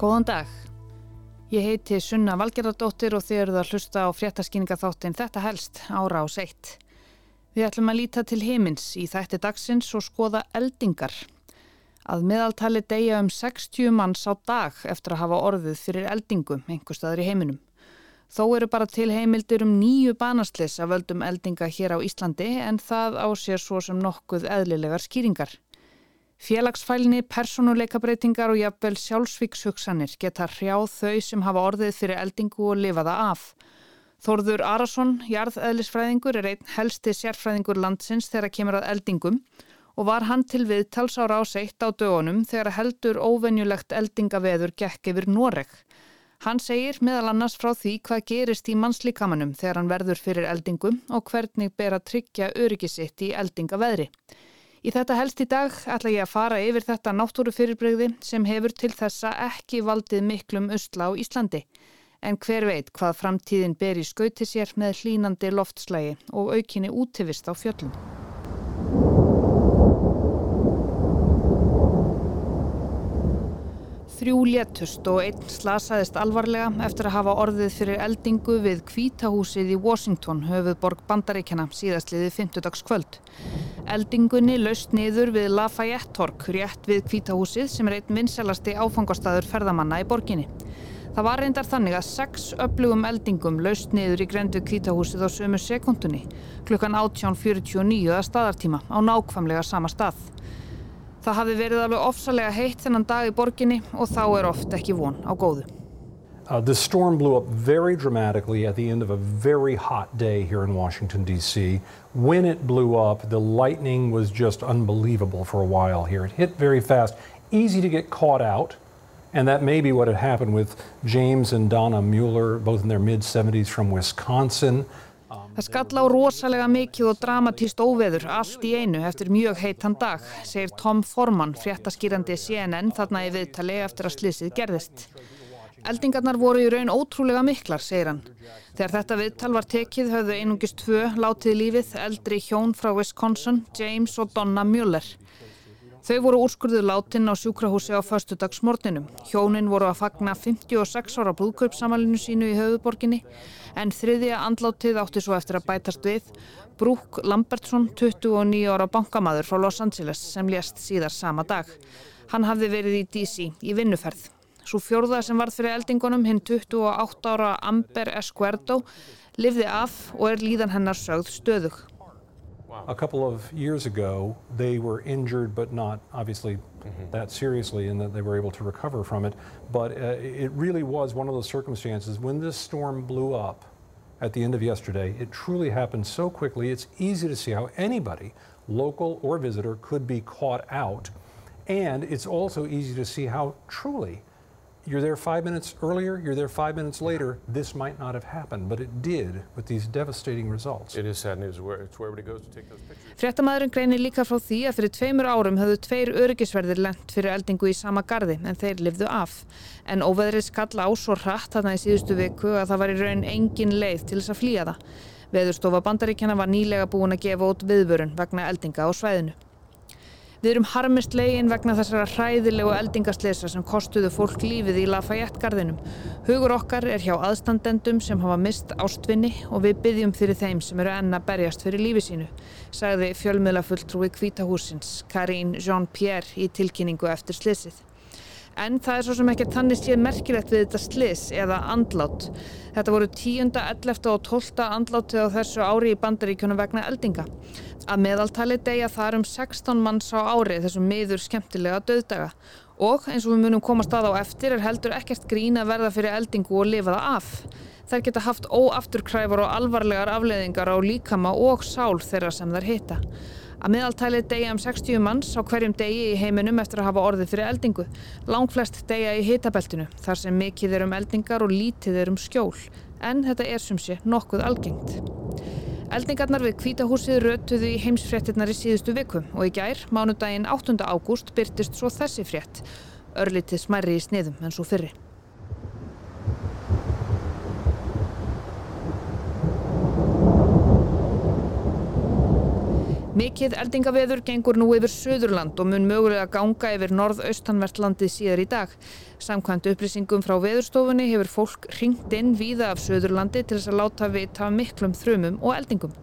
Góðan dag. Ég heiti Sunna Valgerðardóttir og þið eruð að hlusta á fréttaskýningaþáttin Þetta helst ára á seitt. Við ætlum að líta til heimins í þætti dagsins og skoða eldingar. Að meðaltali degja um 60 manns á dag eftir að hafa orðið fyrir eldingum einhver staður í heiminum. Þó eru bara til heimildir um nýju banastlis að völdum eldinga hér á Íslandi en það á sér svo sem nokkuð eðlilegar skýringar. Félagsfælni, personuleikabreitingar og jafnvel sjálfsvíkshugsanir geta hrjáð þau sem hafa orðið fyrir eldingu og lifaða af. Þorður Arason, jarðeðlisfræðingur, er einn helsti sérfræðingur landsins þegar kemur að eldingum og var hann til við talsára áseitt á dögunum þegar heldur óvenjulegt eldingaveður gekk yfir Noreg. Hann segir meðal annars frá því hvað gerist í mannslíkamanum þegar hann verður fyrir eldingum og hvernig ber að tryggja öryggisitt í eldingaveðri. Í þetta helst í dag ætla ég að fara yfir þetta náttúrufyrirbreyði sem hefur til þessa ekki valdið miklum usla á Íslandi. En hver veit hvað framtíðin ber í skauti sér með hlínandi loftslægi og aukinni útivist á fjöllum. Þrjú létust og einn slasaðist alvarlega eftir að hafa orðið fyrir eldingu við kvítahúsið í Washington, höfuðborg bandaríkjana, síðastliði 50 dags kvöld. Eldingunni laust niður við Lafayette Torg, rétt við kvítahúsið sem er einn vinselasti áfangastæður ferðamanna í borginni. Það var reyndar þannig að sex öflugum eldingum laust niður í grendu kvítahúsið á sömu sekundunni, klukkan 18.49 að staðartíma á nákvæmlega sama stað. Það hafi verið alveg ofsalega heitt þennan dag í borginni og þá er oft ekki von á góðu. Uh, the storm blew up very dramatically at the end of a very hot day here in Washington, D.C. When it blew up, the lightning was just unbelievable for a while here. It hit very fast, easy to get caught out, and that may be what had happened with James and Donna Mueller, both in their mid 70s from Wisconsin. Það skall á rosalega mikið og dramatíst óveður allt í einu eftir mjög heitan dag, segir Tom Forman, fréttaskýrandi CNN þarna í viðtali eftir að slissið gerðist. Eldingarnar voru í raun ótrúlega miklar, segir hann. Þegar þetta viðtal var tekið höfðu einungist tvö látið lífið eldri hjón frá Wisconsin, James og Donna Mueller. Þau voru úrskurðuð látin á sjúkrahúsi á förstudagsmorninum. Hjónin voru að fagna 56 ára brúðkaupsamalinu sínu í höfuborginni en þriðja andlátið átti svo eftir að bætast við Brúk Lambertsson, 29 ára bankamaður frá Los Angeles sem lést síðar sama dag. Hann hafði verið í DC í vinnuferð. Svo fjórða sem varð fyrir eldingunum, hinn 28 ára Amber Esquerdo, lifði af og er líðan hennar sögð stöðug. A couple of years ago, they were injured, but not obviously mm -hmm. that seriously, in that they were able to recover from it. But uh, it really was one of those circumstances when this storm blew up at the end of yesterday. It truly happened so quickly. It's easy to see how anybody, local or visitor, could be caught out. And it's also easy to see how truly you're there five minutes earlier, you're there five minutes later, this might not have happened, but it did with these devastating results. It is sad news. Where, it's where everybody goes to take those pictures. Fréttamaðurinn greinir líka frá því að fyrir tveimur árum höfðu tveir öryggisverðir lent fyrir eldingu í sama gardi en þeir livðu af. En óveðrið skalla á svo hratt þarna í síðustu viku að það var í raun engin leið til þess að flýja það. Veðurstofa bandaríkjana var nýlega búin að gefa út viðvörun vegna eldinga á svæðinu. Við erum harmist legin vegna þessara hræðilegu eldingaslesa sem kostuðu fólk lífið í Lafayette-garðinum. Hugur okkar er hjá aðstandendum sem hafa mist ástvinni og við byggjum fyrir þeim sem eru enna berjast fyrir lífi sínu, sagði fjölmiðlafulltrúi Kvítahúsins Karín Jean-Pierre í tilkynningu eftir slesið. En það er svo sem ekki þannig séð merkilegt við þetta slis eða andlát. Þetta voru 10., 11. og 12. andlátið á þessu ári í bandaríkjunum vegna eldinga. Að meðaltali degja þar um 16 manns á ári þessum miður skemmtilega döðdaga. Og eins og við munum komast að á eftir er heldur ekkert grín að verða fyrir eldingu og lifa það af. Þær geta haft óafturkræfur og alvarlegar afleðingar á líkama og sál þeirra sem þær hita. Að meðaltælið degja um 60 manns á hverjum degi í heiminum eftir að hafa orðið fyrir eldingu. Langflest degja í hitabeltinu þar sem mikið er um eldingar og lítið er um skjól. En þetta er sem sé nokkuð algengt. Eldingarnar við kvítahúsið rötuðu í heimsfréttinnar í síðustu viku og í gær, mánudaginn 8. ágúst, byrtist svo þessi frétt. Örlítið smæri í sniðum en svo fyrri. Mikið eldingaveður gengur nú yfir Suðurland og mun mögulega ganga yfir norðaustanvert landið síðar í dag. Samkvæmt upplýsingum frá veðurstofunni hefur fólk ringt inn víða af Suðurlandi til þess að láta vita miklum þrumum og eldingum.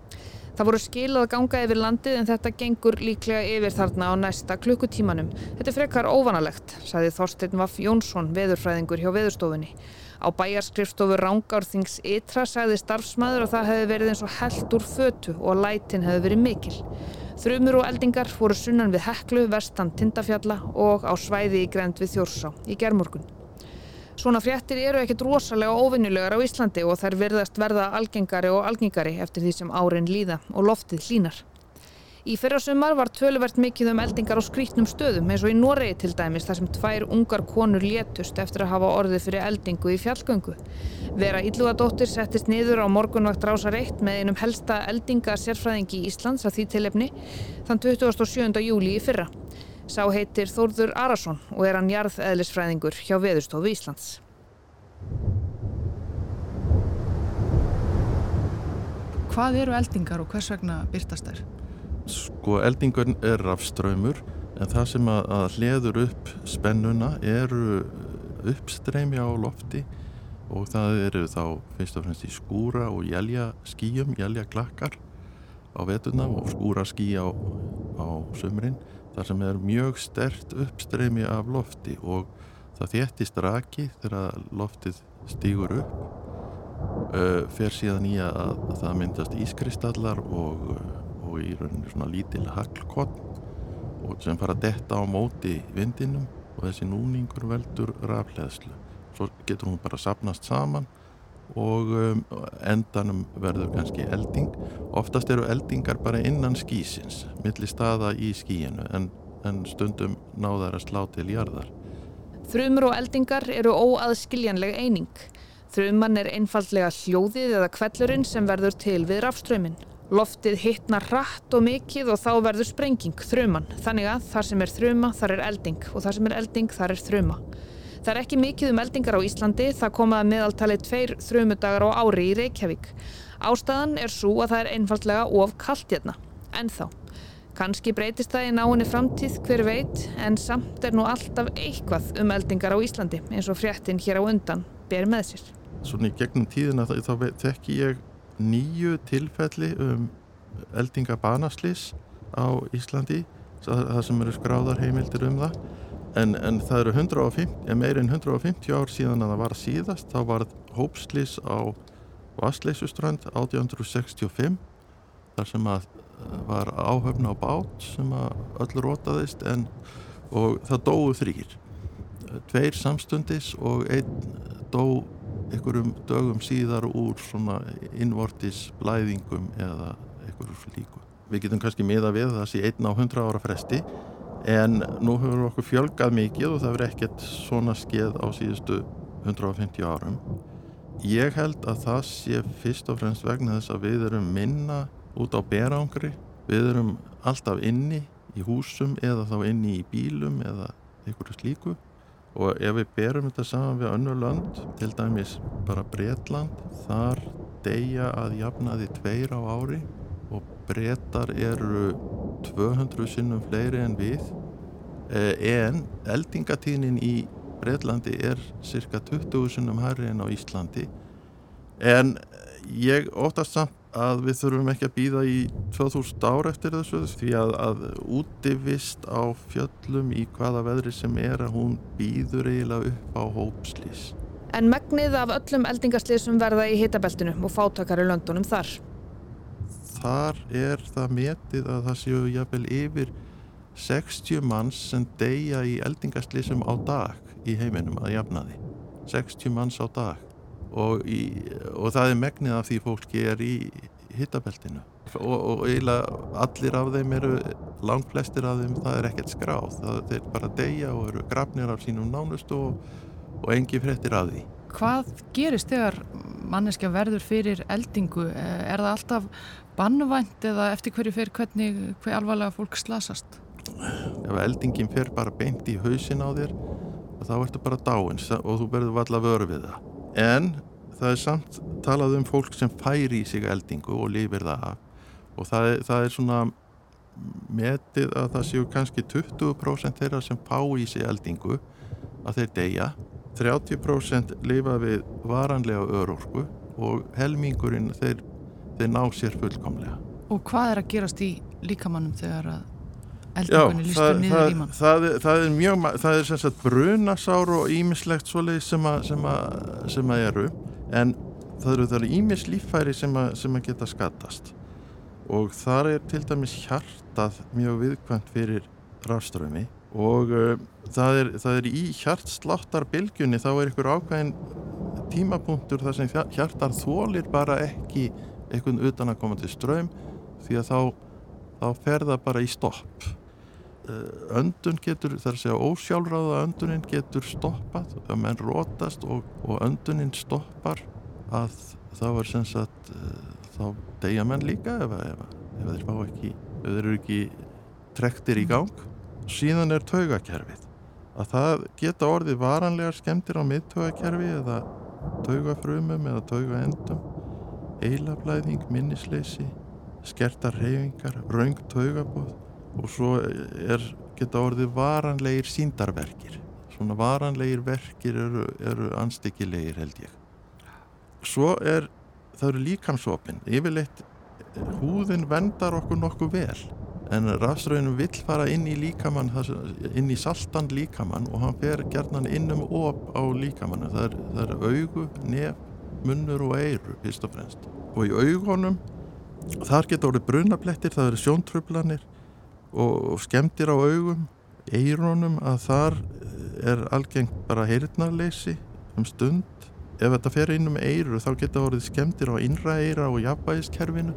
Það voru skil að ganga yfir landið en þetta gengur líklega yfir þarna á næsta klukkutímanum. Þetta er frekar óvanalegt, saði Þorstein Vaff Jónsson, veðurfræðingur hjá veðurstofunni. Á bæjarskrifstofu Rángárþings Ytra sagði starfsmæður að það hefði verið eins og held úr fötu og að lætin hefði verið mikil. Þrumur og eldingar fóru sunnan við Heklu, vestan Tindafjalla og á svæði í grend við Þjórsá í gerðmorgun. Svona fréttir eru ekkert rosalega óvinnulegar á Íslandi og þær verðast verða algengari og algengari eftir því sem árin líða og loftið hlínar. Í fyrra sumar var töluvert mikið um eldingar á skrítnum stöðum eins og í Noregi til dæmis þar sem tvær ungar konur létust eftir að hafa orðið fyrir eldingu í fjallgöngu. Vera Íllugadóttir settist niður á morgunvakt rásar 1 með einum helsta eldinga sérfræðingi í Íslands að því tilefni þann 27. júli í fyrra. Sá heitir Þórður Arason og er hann jarðeðlisfræðingur hjá Veðurstofu Íslands. Hvað eru eldingar og hvers vegna byrtast þær? Sko eldingun er rafströymur en það sem að, að hliður upp spennuna eru uppstreymi á lofti og það eru þá fyrst og fremst í skúra og jælja skíum, jælja klakkar á vetuna og skúra skí á, á sömurinn þar sem er mjög stert uppstreymi af lofti og það þéttist raki þegar loftið stýgur upp uh, fer síðan í að, að það myndast ískristallar og og í rauninni svona lítil haglkott og sem fara að detta á móti vindinum og þessi núningur veldur rafleðslu. Svo getur hún bara sapnast saman og um, endanum verður kannski elding. Oftast eru eldingar bara innan skísins, millir staða í skíinu en, en stundum náðar að slá til jarðar. Þrumur og eldingar eru óaðskiljanleg eining. Þruman er einfallega hljóðið eða kvellurinn sem verður til við rafströminn. Loftið hittnar hratt og mikið og þá verður sprenging, þruman. Þannig að þar sem er þruma, þar er elding og þar sem er elding, þar er þruma. Það er ekki mikið um eldingar á Íslandi, það komaða meðaltalið tveir þrumudagar á ári í Reykjavík. Ástæðan er svo að það er einfallega of kallt hérna. En þá. Kannski breytist það í náinni framtíð hver veit, en samt er nú alltaf eitthvað um eldingar á Íslandi eins og fréttin hér á undan ber með sér. Svona í gegnum tíðina þá þekki ég nýju tilfelli um eldingabanaslis á Íslandi það sem eru skráðar heimildir um það. En, en það eru 150, meirinn 150 ár síðan að það var síðast. Þá var hópslis á Vasleisustrand 1865 þar sem að var áhöfn á bát sem að öll rótaðist en og það dóu þrýr tveir samstundis og einn dó einhverjum dögum síðar úr svona innvortis blæðingum eða einhverjum slíku. Við getum kannski miða við það sé einn á hundra ára fresti en nú hefur okkur fjölgað mikið og það verður ekkert svona skeið á síðustu 150 árum. Ég held að það sé fyrst og fremst vegna þess að við erum minna út á berangri, við erum alltaf inni í húsum eða þá inni í bílum eða einhverju slíku og ef við berum þetta saman við önnu lönd, til dæmis bara Breitland, þar deyja að jafnaði tveir á ári og brettar eru 200 sinnum fleiri en við. Eh, en eldingatíðnin í Breitlandi er cirka 20 sinnum hærri en á Íslandi. En ég óttast samt að við þurfum ekki að býða í 2000 ár eftir þessu því að, að útivist á fjöllum í hvaða veðri sem er að hún býður eiginlega upp á hópslís. En megnið af öllum eldingarslísum verða í hitabeltinu og fátakar í löndunum þar? Þar er það metið að það séu jafnvel yfir 60 manns sem deyja í eldingarslísum á dag í heiminum að jafnaði. 60 manns á dag og, í, og það er megnið af því fólki er í hittabeltinu og, og eiginlega allir af þeim eru langt flestir af þeim það er ekkert skráð það er bara degja og eru grafnir af sínum nánust og, og engi frettir af því Hvað gerist þegar manneskja verður fyrir eldingu? Er það alltaf bannvænt eða eftir hverju fyrir hvernig hver alvarlega fólk slasast? Ef eldingin fer bara beint í hausin á þér þá ertu bara dáins og þú verður valla vörð við það en það er samt talað um fólk sem færi í sig eldingu og lifir það af. Og það er, það er svona metið að það séu kannski 20% þeirra sem fá í sig eldingu að þeir deyja. 30% lifa við varanlega örorku og helmingurinn þeir, þeir ná sér fullkomlega. Og hvað er að gerast í líkamannum þegar að eldingunni lístur það, niður í mann? það, er- það er mjög, það er sem sagt brunasár og ímislegt svoleið sem að, sem að, sem að eru en það eru það eru ímis líffæri sem að, sem að geta skattast og þar er til dæmis hjartað mjög viðkvæmt fyrir rafströmi og uh, það, er, það er í hjartsláttarbilgjunni þá er ykkur ákveðin tímapunktur þar sem hjar- hjartar þólir bara ekki einhvern utan að koma til ströym því að þá, þá fer það bara í stopp öndun getur, þar að segja ósjálfráða öndunin getur stoppað að menn rótast og, og öndunin stoppar að þá er sem sagt uh, þá deyja menn líka ef, ef, ef þeir fá ekki ef þeir eru ekki trektir í gang. Síðan er taugakerfið. Að það geta orðið varanlegar skemmtir á miðtaugakerfi eða taugafrumum eða taugaendum eilablæðing, minnisleysi skertar reyfingar, raung taugabóð og svo er, geta orðið varanlegir síndarverkir svona varanlegir verkir eru, eru anstíkilegir held ég. Svo er það eru líkamsopin. Yfirleitt húðin vendar okkur nokkuð vel. En rafströðinu vill fara inn í líkamann inn í saltan líkamann og hann fer gerðnan inn um op á líkamann. Það er, það er augu, nef, munnur og eyru fyrst og fremst. Og í augunum þar geta orðið brunablettir, það eru sjóntrublanir og, skemmtir á augum eirunum að þar er algengt bara heyrnarleysi um stund. Ef þetta fer inn um eiru þá geta orðið skemmtir á innra eira og jafnvægiskerfinu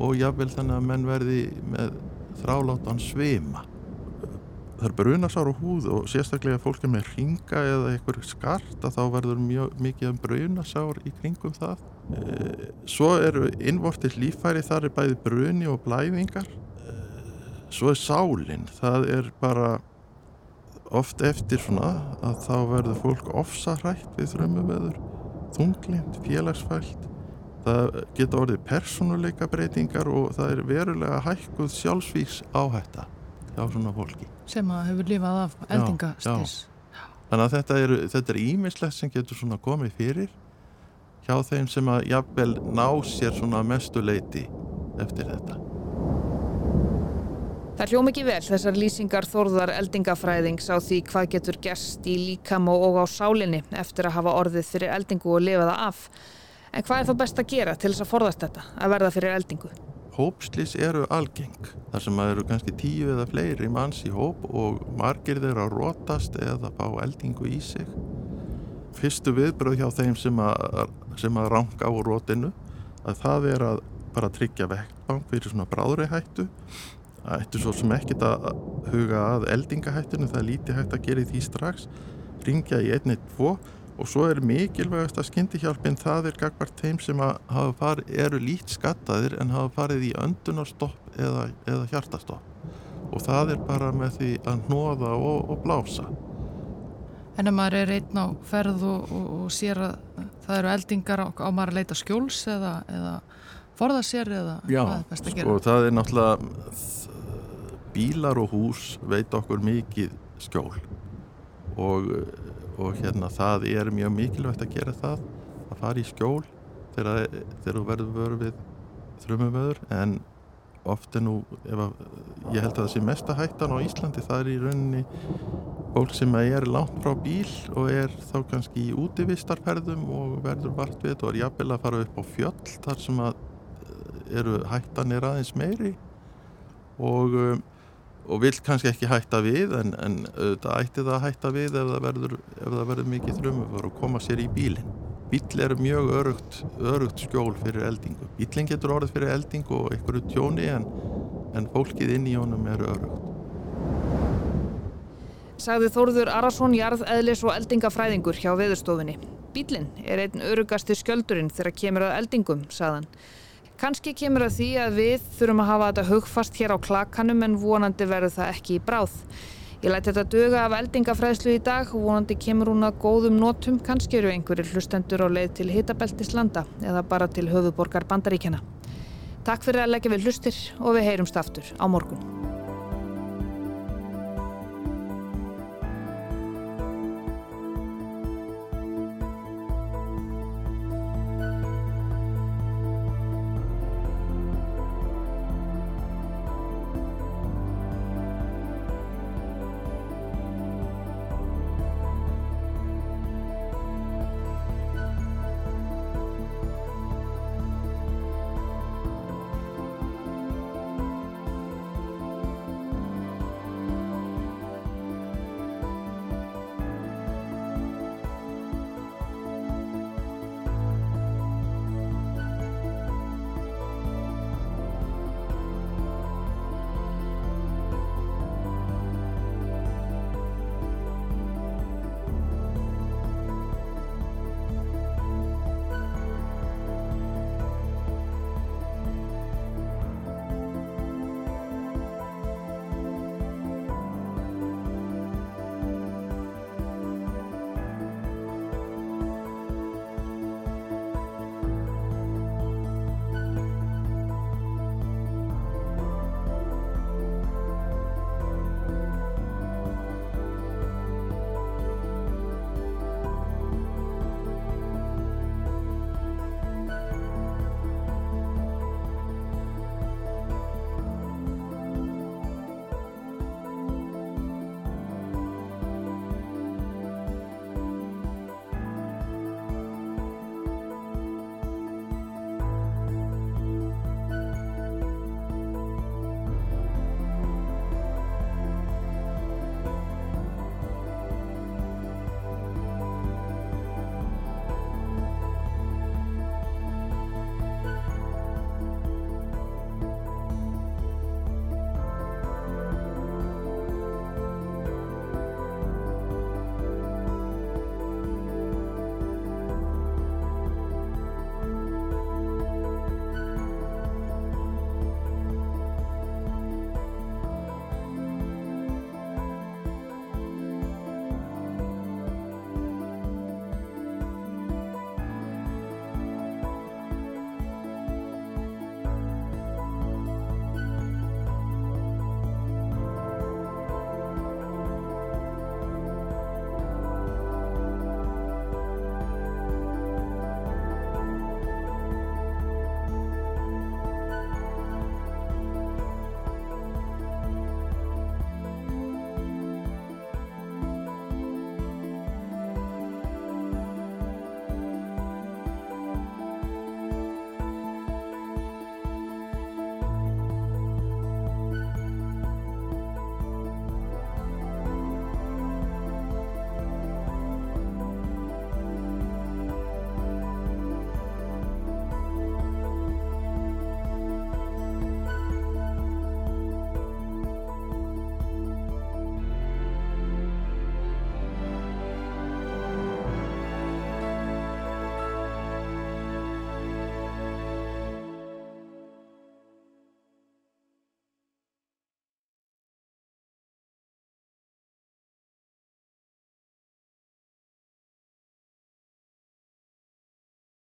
og jafnvel þannig að menn verði með þrálátan svima. Það er brunasár á húð og sérstaklega ef fólk er með ringa eða eitthvað skart að þá verður mjög mikið um brunasár í kringum það. Eh, svo eru innvortis líffæri þar er bæði bruni og blæðingar. Eh, svo er sálinn það er bara oft eftir svona að þá verður fólk ofsahrætt við þrömmuveður þunglind, félagsfælt. Það geta orðið persónuleika breytingar og það er verulega hækkuð sjálfsvíks áhætta hjá svona fólki. Sem að hefur lifað af eldingastis þannig að þetta er, þetta er ímislegt sem getur svona komið fyrir hjá þeim sem að jafnvel ná sér svona mestu leiti eftir þetta Það hljóm ekki vel þessar lýsingar þórðar eldingafræðings á því hvað getur gerst í líkam og á sálinni eftir að hafa orðið fyrir eldingu og lifa það af. En hvað er þá best að gera til þess að forðast þetta, að verða fyrir eldingu? Hópslýs eru algeng þar sem að eru kannski tíu eða fleiri manns í hóp og margir þeirra rótast eða fá eldingu í sig fyrstu viðbröð hjá þeim sem að, sem að ranga á rótinu að það er að bara tryggja vektbang fyrir svona bráðri hættu það ættu svo sem ekkit að huga að eldingahættinu, það er lítið hægt að gera því strax. Ringja í 112 og svo er mikilvægast að skyndihjálpin það er gagvart þeim sem farið, eru lít skattaðir en hafa farið í öndunarstopp eða, eða hjartastopp. Og það er bara með því að hnoða og, og blása. En ef maður er einn á ferð og, og, og sér að það eru eldingar á, á maður að leita skjóls eða, eða forða sér eða Já, hvað er best að gera? sko það er náttúrulega bílar og hús veit okkur mikið skjól. Og, og hérna það er mjög mikilvægt að gera það að fara í skjól þegar, þegar þú verður vörð við þrjumumöður en oft er nú að, ég held að það sé mesta hættan á Íslandi það er í rauninni fólk sem er langt frá bíl og er þá kannski í útivistarferðum og verður vart við og er jafnvel að fara upp á fjöll þar sem að eru hættan er aðeins meiri. Og, og vill kannski ekki hætta við en, en auðvitað ætti það að hætta við ef það verður, ef það verður mikið þrjumuför og koma sér í bílinn. Bíl er mjög örugt, örugt skjól fyrir eldingu. Bílinn getur orðið fyrir eldingu og einhverju tjóni en, en fólkið inn í honum er örugt. Sagði Þórður Arason jarðeðlis og eldingafræðingur hjá veðurstofunni. Bílinn er einn örugasti skjöldurinn þegar kemur að eldingum, sagðan. Kanski kemur að því að við þurfum að hafa þetta hugfast hér á klakanum en vonandi verður það ekki í bráð. Ég læti þetta döga af eldingafræðslu í dag og vonandi kemur hún að góðum notum. Kanski eru einhverjir hlustendur á leið til hitabeltis landa eða bara til höfuborgar bandaríkjana. Takk fyrir að leggja við hlustir og við heyrumst aftur á morgun.